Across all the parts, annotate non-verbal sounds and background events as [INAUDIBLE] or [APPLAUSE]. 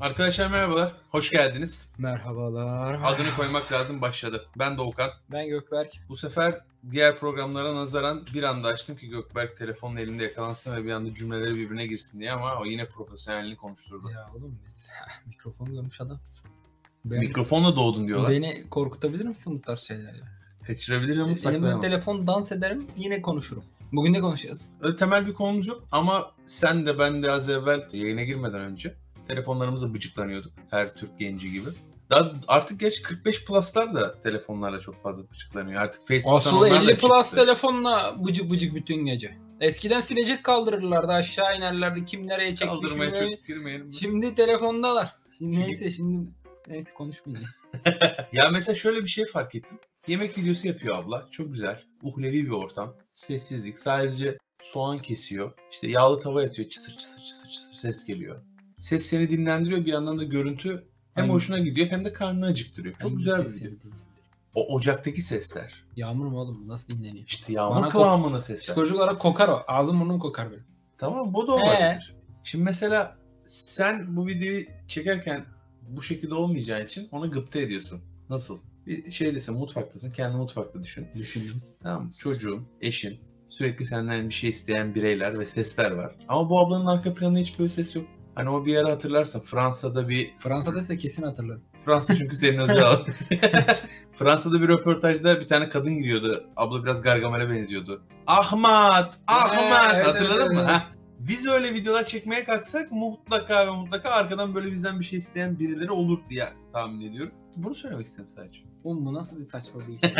Arkadaşlar merhabalar, hoş geldiniz. Merhabalar. Adını koymak lazım başladı. Ben Doğukan. Ben Gökberk. Bu sefer diğer programlara nazaran bir anda açtım ki Gökberk telefonun elinde yakalansın ve bir anda cümleleri birbirine girsin diye ama o yine profesyonelliğini konuşturdu. Ya oğlum biz [LAUGHS] mikrofon görmüş adamsın. Ben, Mikrofonla doğdun diyorlar. Beni korkutabilir misin bu tarz şeylerle? Kaçırabilir ama saklayamam. telefon dans ederim yine konuşurum. Bugün ne konuşacağız? Öyle temel bir konumuz yok ama sen de ben de az evvel yayına girmeden önce telefonlarımıza bıcıklanıyorduk. Her Türk genci gibi. Daha artık geç 45 plus'lar da telefonlarla çok fazla bıcıklanıyor. Artık Facebook'tan Aslında onlar da 50 plus çıktı. telefonla bıcık bıcık bütün gece. Eskiden silecek kaldırırlardı aşağı inerlerdi kim nereye çekmiş Kaldırmaya çok girmeyelim. Şimdi telefondalar. Şimdi Şimdi- neyse şimdi neyse konuşmayayım. [LAUGHS] Ya mesela şöyle bir şey fark ettim. Yemek videosu yapıyor abla. Çok güzel. Uhlevi bir ortam. Sessizlik. Sadece soğan kesiyor. İşte yağlı tava yatıyor. Çısır çısır çısır çısır ses geliyor. Ses seni dinlendiriyor. Bir yandan da görüntü hem Hangi- hoşuna gidiyor hem de karnını acıktırıyor. Çok Hangi güzel bir video. O ocaktaki sesler. Yağmur mu oğlum nasıl dinleniyor? İşte yağmur Bana ko- kıvamında sesler. Psikolojik olarak kokar o. Ağzım burnum kokar benim. Tamam bu da olabilir. Şimdi mesela sen bu videoyu çekerken bu şekilde olmayacağı için onu gıpta ediyorsun. Nasıl? Bir şeydesin mutfaktasın. Kendi mutfakta düşün. Düşündüm. Tamam mı? Çocuğun, eşin, sürekli senden bir şey isteyen bireyler ve sesler var. Ama bu ablanın arka planında hiç böyle ses yok. Hani o bir ara hatırlarsın Fransa'da bir Fransa'da ise kesin hatırlarım. Fransa çünkü senin özel alan. [LAUGHS] [LAUGHS] Fransa'da bir röportajda bir tane kadın giriyordu. Abla biraz Gargamel'e benziyordu. Ahmet! Ahmet! evet, Hatırladın evet, mı? evet. Heh. Biz öyle videolar çekmeye kalksak mutlaka ve mutlaka arkadan böyle bizden bir şey isteyen birileri olur diye tahmin ediyorum. Bunu söylemek istedim sadece. Oğlum bu nasıl bir saçma bir hikaye?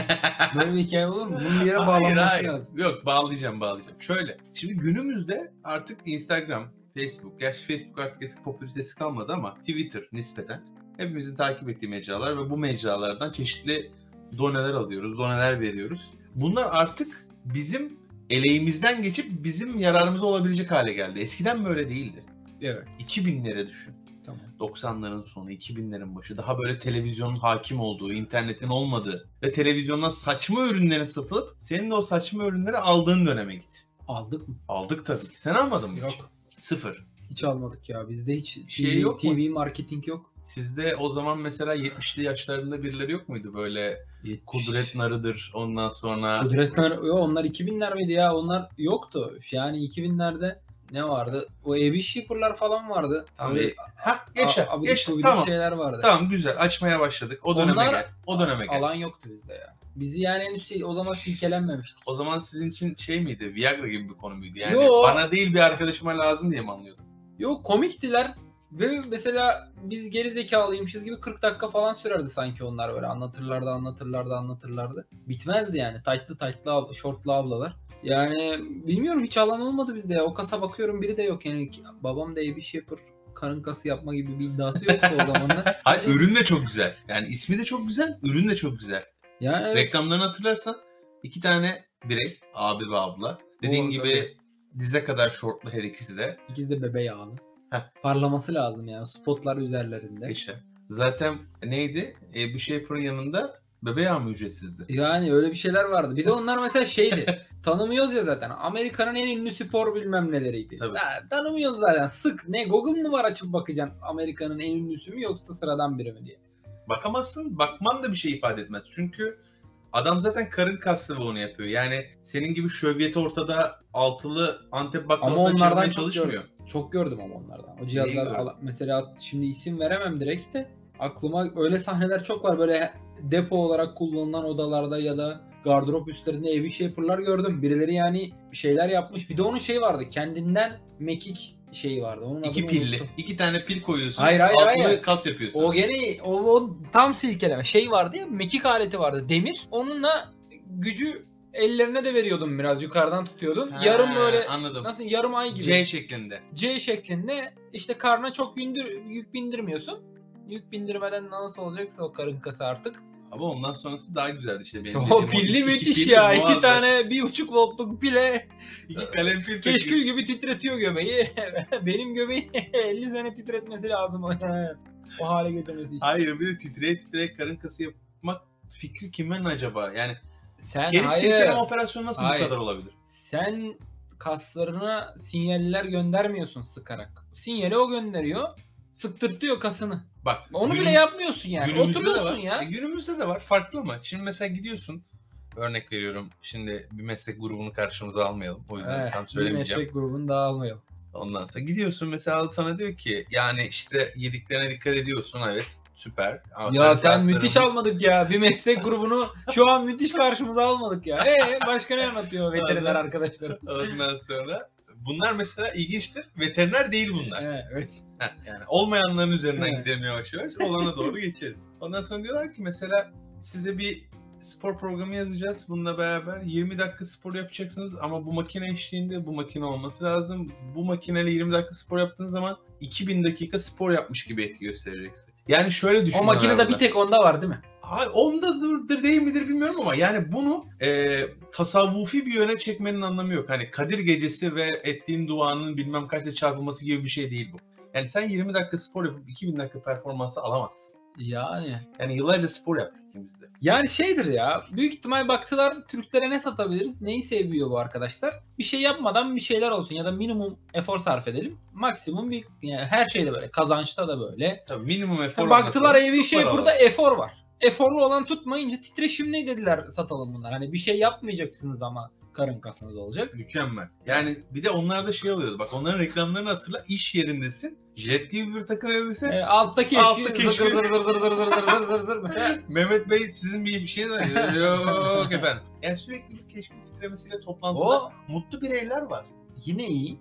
Böyle bir hikaye olur mu? Bunun bir yere Hayır, bağlanması hayır. lazım. Yok bağlayacağım bağlayacağım. Şöyle. Şimdi günümüzde artık Instagram, Facebook, gerçi Facebook artık eski popülaritesi kalmadı ama Twitter nispeten hepimizin takip ettiği mecralar ve bu mecralardan çeşitli doneler alıyoruz, doneler veriyoruz. Bunlar artık bizim eleğimizden geçip bizim yararımıza olabilecek hale geldi. Eskiden böyle değildi. Evet. 2000'lere düşün. Tamam. 90'ların sonu, 2000'lerin başı daha böyle televizyonun hakim olduğu, internetin olmadığı ve televizyondan saçma ürünlerin satılıp senin de o saçma ürünleri aldığın döneme git. Aldık mı? Aldık tabii ki. Sen almadın mı hiç? Sıfır. Hiç almadık ya. Bizde hiç Şey TV, yok mu? TV marketing yok. Sizde o zaman mesela 70'li yaşlarında birileri yok muydu böyle Kudret Narı'dır ondan sonra Kudretler, yo, onlar 2000'ler miydi ya? Onlar yoktu. Yani 2000'lerde ne vardı? O AB Shipper'lar falan vardı. Tamam, Böyle ha yaşa a- gubidik tamam şeyler vardı. tamam güzel açmaya başladık o döneme Onlar- gel o döneme gel. Alan yoktu bizde ya. Bizi yani henüz şey, o zaman silkelenmemiştik. O zaman sizin için şey miydi Viagra gibi bir konu muydu yani Yo. bana değil bir arkadaşıma lazım diye mi anlıyordun? Yok komiktiler ve mesela biz geri zekalıymışız gibi 40 dakika falan sürerdi sanki onlar böyle anlatırlardı anlatırlardı anlatırlardı. Bitmezdi yani taytlı taytlı ab- şortlu ablalar. Yani bilmiyorum hiç alan olmadı bizde ya. O kasa bakıyorum biri de yok yani. Babam da bir şey yapar. Karın kası yapma gibi bir iddiası yoktu o zamanlar. [LAUGHS] Hayır ürün de çok güzel. Yani ismi de çok güzel, ürün de çok güzel. Yani evet, Reklamlarını hatırlarsan iki tane birey, abi ve abla. Dediğin Doğru, gibi dize kadar şortlu her ikisi de. ikiz de bebe yağlı. Heh. Parlaması lazım yani spotlar üzerlerinde. Yaşa. Zaten neydi? E, bir şey Pro'nun yanında bebe yağı mı ücretsizdi? Yani öyle bir şeyler vardı. Bir de [LAUGHS] onlar mesela şeydi. tanımıyoruz ya zaten. Amerika'nın en ünlü spor bilmem neleriydi. Tabii. Ha, tanımıyoruz zaten. Sık. Ne Google mu var açıp bakacaksın Amerika'nın en ünlüsü mü yoksa sıradan biri mi diye. Bakamazsın, bakman da bir şey ifade etmez. Çünkü adam zaten karın kaslı ve onu yapıyor. Yani senin gibi şövyeti ortada altılı Antep baklavasına çevirmeye çok çalışmıyor. gördüm. Çok gördüm ama onlardan. O cihazlar mesela şimdi isim veremem direkt de aklıma öyle sahneler çok var. Böyle depo olarak kullanılan odalarda ya da gardırop üstlerinde evi shaper'lar gördüm. Birileri yani şeyler yapmış. Bir de onun şey vardı. Kendinden mekik şeyi vardı. Onun İki pilli. unuttum. iki tane pil koyuyorsun. Hayır, hayır, hayır. kas yapıyorsun. O gene o, o tam silkeleme şey vardı ya mekik aleti vardı demir. Onunla gücü ellerine de veriyordun biraz yukarıdan tutuyordun. Ha, yarım böyle Anladım. nasıl yarım ay gibi. C şeklinde. C şeklinde işte karnına çok yündür, yük bindirmiyorsun. Yük bindirmeden nasıl olacaksa o karın kası artık. Ama ondan sonrası daha güzeldi işte. Benim [LAUGHS] O pilli iki- müthiş iki pil ya. iki muazzam. tane bir buçuk voltluk pile İki kalem pil [LAUGHS] keşkül gibi titretiyor göbeği. [LAUGHS] Benim göbeği 50 sene titretmesi lazım. o hale getirmesi için. Hayır bir de titreye titreye karın kası yapmak fikri kimin acaba? Yani Sen keri hayır. silkeleme operasyonu nasıl Hayır. bu kadar olabilir? Sen kaslarına sinyaller göndermiyorsun sıkarak. Sinyali o gönderiyor. Sıktırtıyor kasını. Bak Onu günüm- bile yapmıyorsun yani. de Oturuyorsun var. ya. E, günümüzde de var. Farklı ama. Şimdi mesela gidiyorsun. Örnek veriyorum. Şimdi bir meslek grubunu karşımıza almayalım. O yüzden Evet, tam bir söylemeyeceğim. meslek grubunu dağılmayalım. Ondan sonra gidiyorsun mesela sana diyor ki yani işte yediklerine dikkat ediyorsun evet süper. Ya sen müthiş almadık ya. Bir meslek grubunu şu an müthiş karşımıza almadık ya. Ee başka ne anlatıyor veteriner arkadaşlarımız? Ondan sonra bunlar mesela ilginçtir. Veteriner değil bunlar. Evet, yani olmayanların üzerinden Evet. gidelim yavaş yavaş. Olana doğru [LAUGHS] geçeriz. Ondan sonra diyorlar ki mesela size bir spor programı yazacağız. Bununla beraber 20 dakika spor yapacaksınız ama bu makine eşliğinde bu makine olması lazım. Bu makineyle 20 dakika spor yaptığınız zaman 2000 dakika spor yapmış gibi etki göstereceksin. Yani şöyle düşün. O makinede bir tek onda var değil mi? Ay, ondadır değil midir bilmiyorum ama yani bunu e, tasavvufi bir yöne çekmenin anlamı yok. Hani Kadir gecesi ve ettiğin duanın bilmem kaçla çarpılması gibi bir şey değil bu. Yani sen 20 dakika spor yapıp 2000 dakika performansı alamazsın. Yani. Yani yıllarca spor yaptık ikimiz de. Yani şeydir ya. Büyük ihtimal baktılar Türklere ne satabiliriz? Neyi seviyor bu arkadaşlar? Bir şey yapmadan bir şeyler olsun ya da minimum efor sarf edelim. Maksimum bir yani her şeyde böyle. Kazançta da böyle. Tabii minimum efor. baktılar olması iyi bir şey burada paralı. efor var. Eforlu olan tutmayınca titreşim ne dediler satalım bunlar. Hani bir şey yapmayacaksınız ama karın kasınız olacak. Mükemmel. Yani bir de onlarda şey oluyordu. Bak onların reklamlarını hatırla. İş yerindesin. Jet gibi bir takım elbise. E, altta keşke Altta zır keşke. zır zır zır zır zır zır zır zır zır mesela. [LAUGHS] Mehmet Bey sizin bir şeyiniz var. Yok efendim. Yani sürekli bir keşke titremesiyle toplantıda O mutlu bireyler var. yine iyi.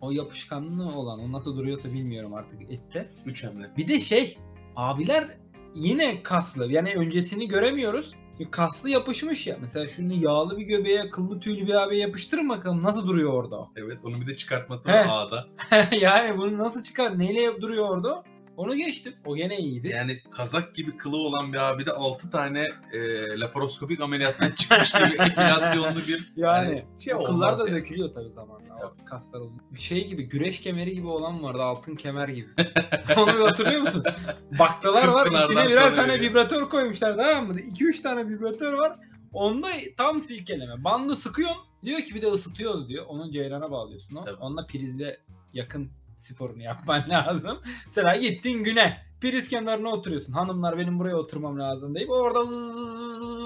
O yapışkanlığı olan o nasıl duruyorsa bilmiyorum artık ette. Üç hamle. Bir de şey abiler yine kaslı. Yani öncesini göremiyoruz. Kaslı yapışmış ya. Mesela şunu yağlı bir göbeğe, kıllı tüylü bir abiye yapıştırın bakalım nasıl duruyor orada. Evet onu bir de çıkartması var ağda. [LAUGHS] yani bunu nasıl çıkar? Neyle yap- duruyor orada? Onu geçtim. O gene iyiydi. Yani kazak gibi kılı olan bir abi de 6 tane e, laparoskopik ameliyattan çıkmış gibi [LAUGHS] epilasyonlu bir yani hani şey kıllar da yani. dökülüyor tabii zamanla. O Tabii. kaslar. Bir şey gibi güreş kemeri gibi olan vardı. Altın kemer gibi. [LAUGHS] Onu bir hatırlıyor musun? Baklalar var. İçine birer tane veriyor. vibratör koymuşlar tamam mı? 2-3 tane vibratör var. Onda tam silkeleme. Bandı sıkıyorsun. Diyor ki bir de ısıtıyoruz diyor. Onun ceyrana bağlıyorsun. O. Tabii. Onunla prizle yakın sporunu yapman [LAUGHS] lazım. Mesela gittin güne. Priz kenarına oturuyorsun. Hanımlar benim buraya oturmam lazım deyip orada vız vız vız vız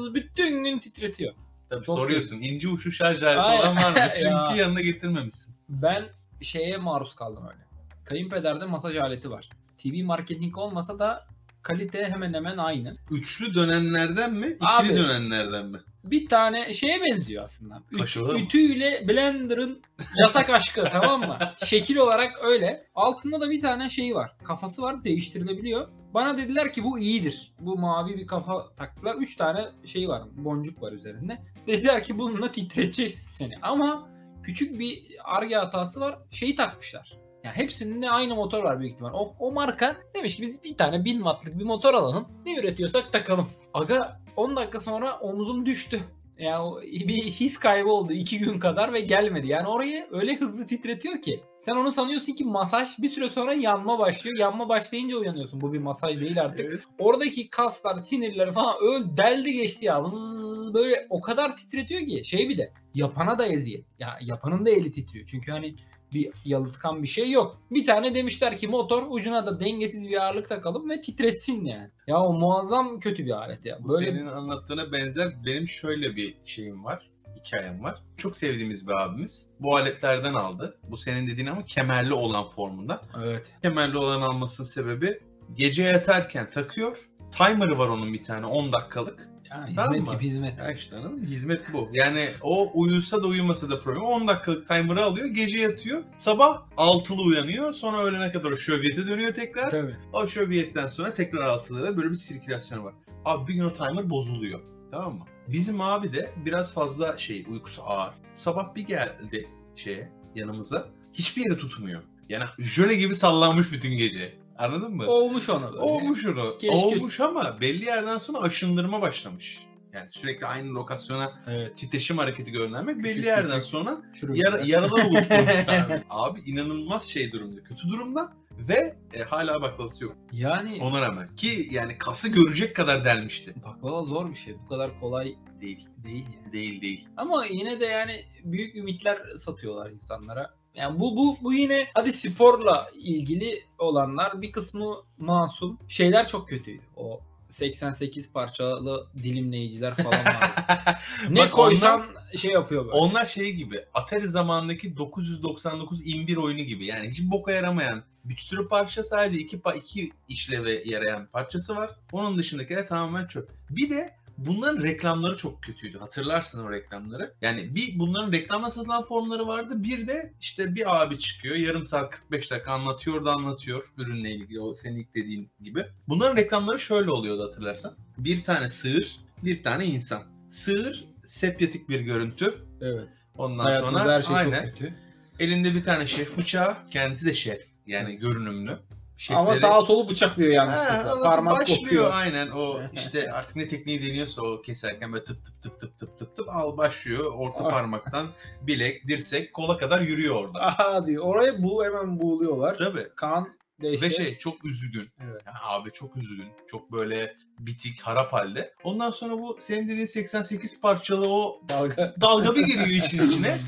vız bütün gün titretiyor. Tabii Çok soruyorsun ince uçlu şarj aleti olan var mı? [LAUGHS] Ya. Çünkü yanına getirmemişsin. Ben şeye maruz kaldım öyle. Kayınpederde masaj aleti var. TV marketing olmasa da kalite hemen hemen aynı. Üçlü dönenlerden mi? İkili Abi. dönenlerden mi? Bir tane şeye benziyor aslında. Üt- Kaşığı mı? ütüyle blenderın yasak aşkı [LAUGHS] tamam mı? Şekil olarak öyle. Altında da bir tane şeyi var. Kafası var değiştirilebiliyor. Bana dediler ki bu iyidir. Bu mavi bir kafa taktılar. Üç tane şey var. Boncuk var üzerinde. Dediler ki bununla titreteceğiz seni. Ama küçük bir arge hatası var. Şeyi takmışlar. Ya hepsinin de aynı motor var büyük ihtimal. O, o marka demiş ki biz bir tane 1000 wattlık bir motor alalım. Ne üretiyorsak takalım. Aga 10 dakika sonra omuzum düştü. Yani bir his kaybı oldu 2 gün kadar ve gelmedi. Yani orayı öyle hızlı titretiyor ki. Sen onu sanıyorsun ki masaj bir süre sonra yanma başlıyor. Yanma başlayınca uyanıyorsun. Bu bir masaj değil artık. Evet. Oradaki kaslar, sinirler falan öl deldi geçti ya. Böyle o kadar titretiyor ki şey bir de yapana da eziyet. Ya yapanın da eli titriyor. Çünkü hani bir yalıtkan bir şey yok. Bir tane demişler ki motor ucuna da dengesiz bir ağırlık takalım ve titretsin yani. Ya o muazzam kötü bir alet ya. Bu Böyle senin anlattığına benzer benim şöyle bir şeyim var. Hikayem var. Çok sevdiğimiz bir abimiz bu aletlerden aldı. Bu senin dediğin ama kemerli olan formunda. evet. Kemerli olan almasının sebebi gece yatarken takıyor. Timer'ı var onun bir tane 10 dakikalık. Tamam hizmet mı? gibi hizmet. Ya işte anladın mı? Hizmet bu. Yani o uyusa da uyumasa da problem. 10 dakikalık timer'ı alıyor, gece yatıyor. Sabah 6'lı uyanıyor. Sonra öğlene kadar o şöbiyete dönüyor tekrar. Tabii. O şöbiyetten sonra tekrar 6'lıda böyle bir sirkülasyon var. Abi bir gün o timer bozuluyor. Tamam mı? Bizim abi de biraz fazla şey uykusu ağır. Sabah bir geldi şeye yanımıza. Hiçbir yeri tutmuyor. Yani jöle gibi sallanmış bütün gece. Anladın mı? Olmuş ona böyle. Olmuş onu. Keşke- Olmuş ama belli yerden sonra aşındırma başlamış. Yani sürekli aynı lokasyona Evet. titreşim hareketi göndermek Küçük belli yerden küçük sonra yara, yaralar [LAUGHS] oluşturmuş abi. Abi inanılmaz şey durumda. Kötü durumda. Ve e, hala baklavası yok. Yani Ona rağmen. Ki yani kası görecek kadar delmişti. baklava zor bir şey. Bu kadar kolay Değil. değil yani. Değil değil. Ama yine de yani büyük ümitler satıyorlar insanlara. Yani bu bu bu yine hadi sporla ilgili olanlar bir kısmı masum. Şeyler çok kötüydü. O 88 parçalı dilimleyiciler falan vardı. [LAUGHS] ne Bak koysan onlar- şey yapıyor böyle. Onlar şey gibi Atari zamanındaki 999 imbir oyunu gibi. Yani hiç boka yaramayan bir sürü parça sadece iki, iki işleve yarayan parçası var. Onun dışındakiler tamamen çöp. Bir de bunların reklamları çok kötüydü. Hatırlarsın o reklamları. Yani bir bunların reklamla satılan formları vardı. Bir de işte bir abi çıkıyor. Yarım saat 45 dakika anlatıyor da anlatıyor ürünle ilgili o senin ilk dediğin gibi. Bunların reklamları şöyle oluyordu hatırlarsan. Bir tane sığır, bir tane insan. Sığır sepyatik bir görüntü. Evet. Ondan Hayatımızda sonra her şey aynen. çok kötü. Elinde bir tane şef bıçağı. Kendisi de şef. Yani görünümlü. Ama Şefleri- sağa solu bıçaklıyor Ha, yanlışlıkla. ondan sonra Parmak başlıyor kopuyor. aynen o [LAUGHS] işte artık ne tekniği deniyorsa o keserken böyle tıp tıp tıp tıp tıp tıp tıp al başlıyor orta parmaktan bilek dirsek kola kadar yürüyor orada. Aha diyor. Orayı bul hemen buğuluyorlar. Tabii. Kan Ve dehşet. şey çok üzgün. Evet. Ya abi çok üzgün. Çok böyle bitik, harap halde. Ondan sonra bu senin dediğin 88 parçalı o Dalga. dalga bir giriyor [LAUGHS] için içine.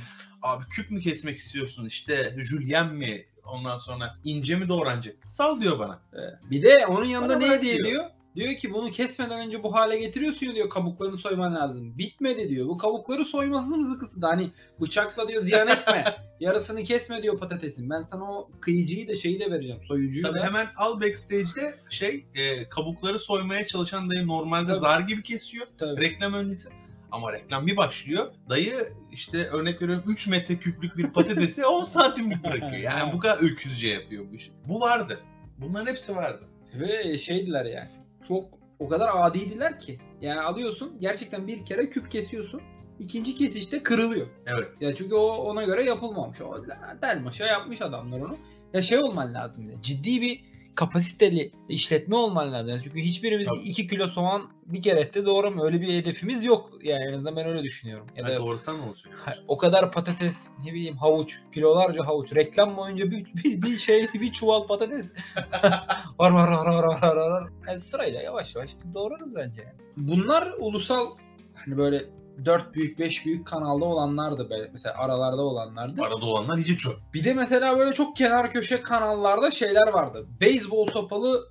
Abi küp mü kesmek istiyorsun işte jülyen mi ondan sonra ince mi doğranacak? Sal diyor bana. Evet. Bir de onun yanında Bana ne bırak hediye diyor. Diyor ki bunu kesmeden önce bu hale getiriyorsun ya diyor kabuklarını soyman lazım. Bitmedi diyor. Bu kabukları soymasını mı sıkısı da hani bıçakla diyor ziyan etme. [LAUGHS] Yarısını kesme diyor patatesin. Ben sana o kıyıcıyı da şeyi de vereceğim. Soyucuyu Tabii da. hemen al backstage'de şey e, kabukları soymaya çalışan dayı normalde Tabii. zar gibi kesiyor. Tabii. Reklam öncesi. Ama reklam bir başlıyor. Dayı işte örnek veriyorum 3 metre küplük bir patatesi 10 santimlik bırakıyor. Yani bu kadar öküzce yapıyor bu iş. Bu vardı. Bunların hepsi vardı. Ve şeydiler yani. Çok o kadar adiydiler ki. Yani alıyorsun gerçekten bir kere küp kesiyorsun. İkinci kesişte kırılıyor. Evet. Ya çünkü o ona göre yapılmamış. O delmaşa yapmış adamlar onu. Ya şey olman lazım. Ciddi bir kapasiteli işletme olman lazım. Yani çünkü hiçbirimiz Tabii. 2 kilo soğan bir kerette doğramıyor. Öyle bir hedefimiz yok. Yani en azından ben öyle düşünüyorum. Ya da doğrusan ne olacak? Ha, o kadar patates, ne bileyim havuç, kilolarca havuç. Reklam boyunca bir, bir, bir şey, bir çuval patates. [LAUGHS] var var var var var var var. Yani sırayla yavaş yavaş doğrarız bence. yani. Bunlar ulusal hani böyle 4 büyük 5 büyük kanalda olanlardı be. Mesela aralarda olanlardı. Arada olanlar iyice çöp. Bir de mesela böyle çok kenar köşe kanallarda şeyler vardı. Beyzbol sopalı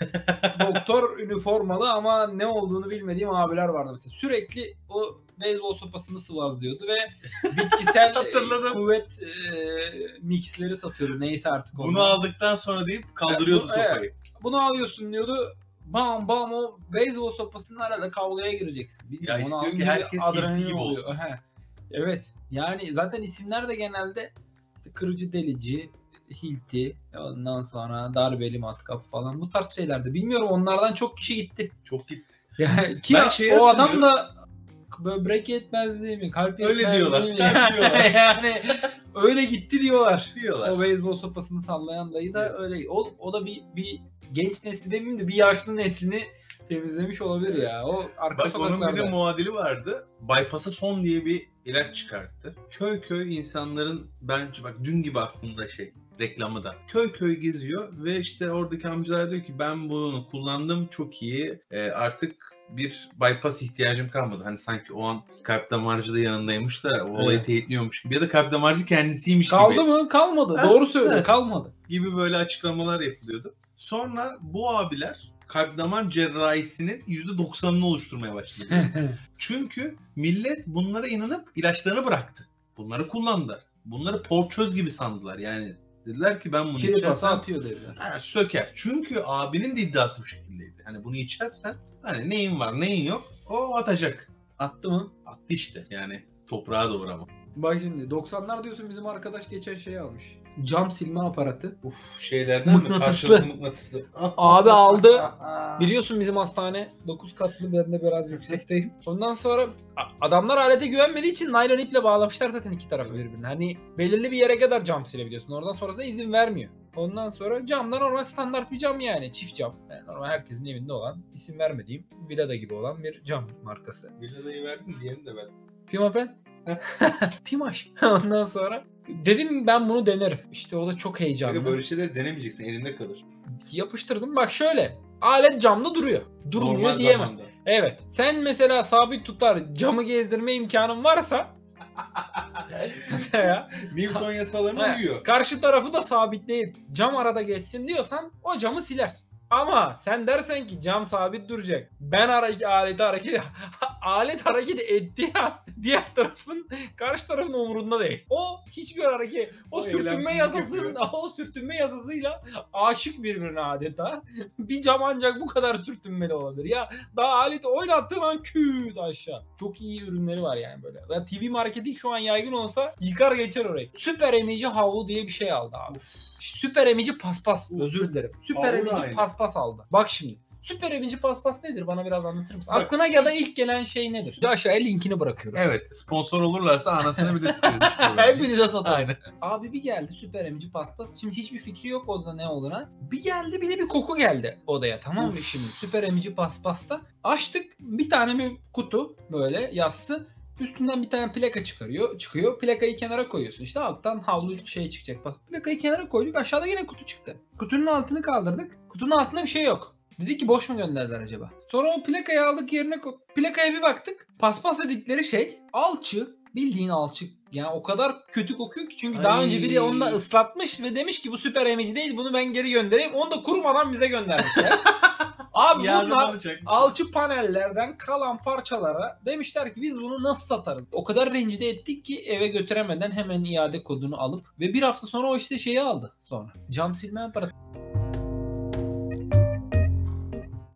[LAUGHS] doktor üniformalı ama ne olduğunu bilmediğim abiler vardı mesela. Sürekli o beyzbol sopasını sıvazlıyordu ve bitkisel [LAUGHS] Hatırladım. kuvvet e, mixleri satıyordu. Neyse artık Bunu onlar. aldıktan sonra deyip kaldırıyordu Bu- evet. sopayı. Bunu alıyorsun diyordu. Bam bam o beyzbol sopasının arada kavgaya gireceksin. Bilmiyorum, Ya istiyor ki herkes Hilti gibi oluyor. olsun. He. Evet. Yani zaten isimler de genelde işte kırıcı delici, hilti, ondan sonra darbeli matkap falan bu tarz şeylerdi. Bilmiyorum onlardan çok kişi gitti. Çok gitti. Yani ki Ben şeyi o adam da böbrek yetmezliği mi, kalp Öyle yetmezliği diyorlar, mi? kalp [LAUGHS] diyorlar. yani öyle gitti diyorlar. Diyorlar. O beyzbol sopasını sallayan dayı da öyle. O, o da bir, bir genç nesli demeyeyim de bir yaşlı neslini temizlemiş olabilir ya. O arka Bak onun bir de muadili vardı. Bypass'a son diye bir ilaç çıkarttı. Köy köy insanların bence bak dün gibi aklımda şey reklamı da. Köy köy geziyor ve işte oradaki amcalar diyor ki ben bunu kullandım çok iyi. Ee, artık bir bypass ihtiyacım kalmadı. Hani sanki o an kalp damarcı da yanındaymış da o olayı Evet. teyitliyormuş gibi. Ya da kalp damarcı kendisiymiş Kaldı gibi. mı? Kalmadı. Ha, Doğru söylüyor. Kalmadı. Gibi böyle açıklamalar yapılıyordu. Sonra bu abiler kalp damar cerrahisinin %90'ını oluşturmaya başladı. [LAUGHS] Çünkü millet bunlara inanıp ilaçlarını bıraktı. Bunları kullandılar. Bunları porçöz gibi sandılar. Yani dediler ki ben bunu Kiri içersem atıyor dediler. ha, söker. Çünkü abinin de iddiası bu şekildeydi. Hani bunu içersen hani neyin var neyin yok o atacak. Attı mı? Attı işte yani toprağa doğru ama. Bak şimdi 90'lar diyorsun bizim arkadaş geçen şey almış. Cam silme aparatı. Uf şeylerden mi? Mıknatıslı. Karşılıklı mıknatıslı. [LAUGHS] Abi aldı. [LAUGHS] Biliyorsun bizim hastane 9 katlı ben de biraz yüksekteyim. Ondan sonra adamlar alete güvenmediği için naylon iple bağlamışlar zaten iki tarafı birbirine. Hani belirli bir yere kadar cam silebiliyorsun. Oradan sonrasında izin vermiyor. Ondan sonra cam da normal standart bir cam yani. Çift cam. Yani normal herkesin evinde olan isim vermediğim Vilada gibi olan bir cam markası. Villadayı verdin diğerini de verdin. Pima Pen. [LAUGHS] Pimaş. [LAUGHS] Ondan sonra Dedim ben bunu denerim. İşte o da çok heyecanlı. böyle şeyleri denemeyeceksin elinde kalır. Yapıştırdım. Bak şöyle. Alet camda duruyor. Durmuyor Normal diyemem. zamanda. Evet. Sen mesela sabit tutar camı gezdirme imkanın varsa mesela [LAUGHS] Newton yasalarına uyuyor. karşı tarafı da sabitleyip cam arada geçsin diyorsan o camı siler. Ama sen dersen ki cam sabit duracak. Ben hareket, aleti hareket [LAUGHS] alet hareket etti ya. [LAUGHS] Diğer tarafın karşı tarafın umurunda değil. O hiçbir hareket o, O sürtünme yasasıyla [LAUGHS] o sürtünme yasasıyla aşık birbirine adeta. Bir cam ancak bu kadar sürtünmeli olabilir. Ya daha aleti oynattığın an küt aşağı. Çok iyi ürünleri var yani böyle. Ya TV marketing şu an yaygın olsa yıkar geçer orayı. Süper emici havlu diye bir şey aldı abi. Süper emici paspas. Özür dilerim. Süper da emici aynı. paspas aldı. Bak şimdi. Süper emici paspas nedir? Bana biraz anlatır mısın? Bak, Aklına ya da ilk gelen şey nedir? Aşağıya linkini bırakıyoruz. Evet sponsor olurlarsa anasını bile [LAUGHS] problem değil. Hepinize satarım. Aynen. Abi bir geldi süper emici paspas. Şimdi hiçbir fikri yok odada ne olduğuna. Bir geldi bir de bir koku geldi odaya tamam mı şimdi? Süper emici paspasta. Açtık bir tane bir kutu böyle yassı. Üstünden bir tane plaka çıkarıyor. Çıkıyor. Plakayı kenara koyuyorsun. İşte alttan havlu şey çıkacak. Pas. Plakayı kenara koyduk. Aşağıda yine kutu çıktı. Kutunun altını kaldırdık. Kutunun altında bir şey yok. Dedik ki boş mu gönderdiler acaba? Sonra o plakayı aldık yerine plakaya bir baktık. Paspas dedikleri şey alçı. Bildiğin alçı. Yani o kadar kötü kokuyor ki çünkü daha Ay. önce biri onu da ıslatmış ve demiş ki bu süper emici değil bunu ben geri göndereyim. Onu da kurumadan bize göndermişler. [LAUGHS] Abi bunlar alçı panellerden kalan parçalara demişler ki biz bunu nasıl satarız? O kadar rencide ettik ki eve götüremeden hemen iade kodunu alıp ve bir hafta sonra o işte şeyi aldı sonra. Cam silme aparatı.